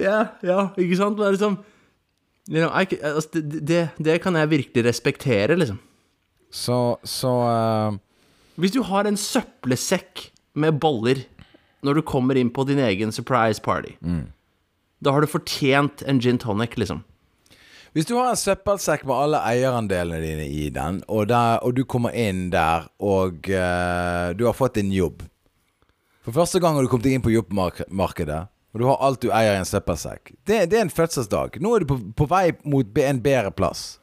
Ja, ja, ikke sant? Det er liksom you know, I, altså, det, det, det kan jeg virkelig respektere, liksom. Så, så uh... Hvis du har en søppelsekk med boller når du kommer inn på din egen surprise party, da har du fortjent en gin tonic, liksom. Hvis du har en søppelsekk med alle eierandelene dine i den, og, der, og du kommer inn der, og uh, du har fått en jobb For første gang har du kommet inn på jobbmarkedet, og du har alt du eier i en søppelsekk. Det, det er en fødselsdag. Nå er du på, på vei mot en bedre plass.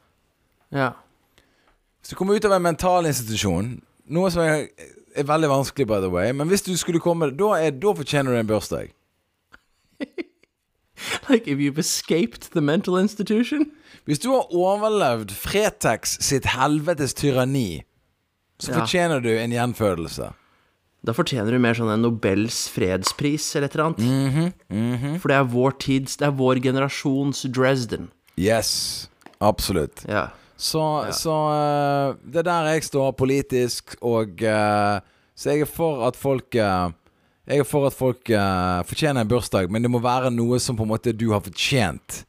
Ja. Hvis du kommer ut av en mental institusjon, noe som er, er veldig vanskelig, by the way, men hvis du skulle komme Da, er, da fortjener du en bursdag. Like if you've escaped the mental institution? Hvis du har overlevd Fretex sitt helvetes tyranni, så Ja. fortjener du en gjenfødelse. Da fortjener du mer sånn en Nobels fredspris eller et eller annet. Mhm, For det er vår tids, det er vår generasjons Dresden. Yes. Absolutt. Ja. Så, så eh, det er der jeg står politisk, og eh, Så jeg er for at folk eh, Jeg er for at folk eh, fortjener en bursdag, men det må være noe som på en måte du har fortjent.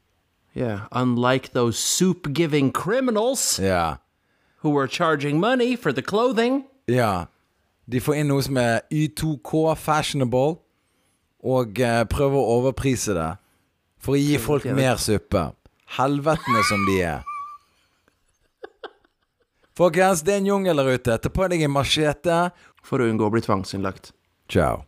Yeah. Unlike those soup-giving criminals Ja. who were charging money for the clothing. Ja. De får inn noe som er Y2K, fashionable, og eh, prøver å overprise det. For å gi folk mer suppe. Helvetene som de er. Folkens, det er en jungel der ute. Ta på deg en machete. For å unngå å bli tvangsinnlagt. Ciao.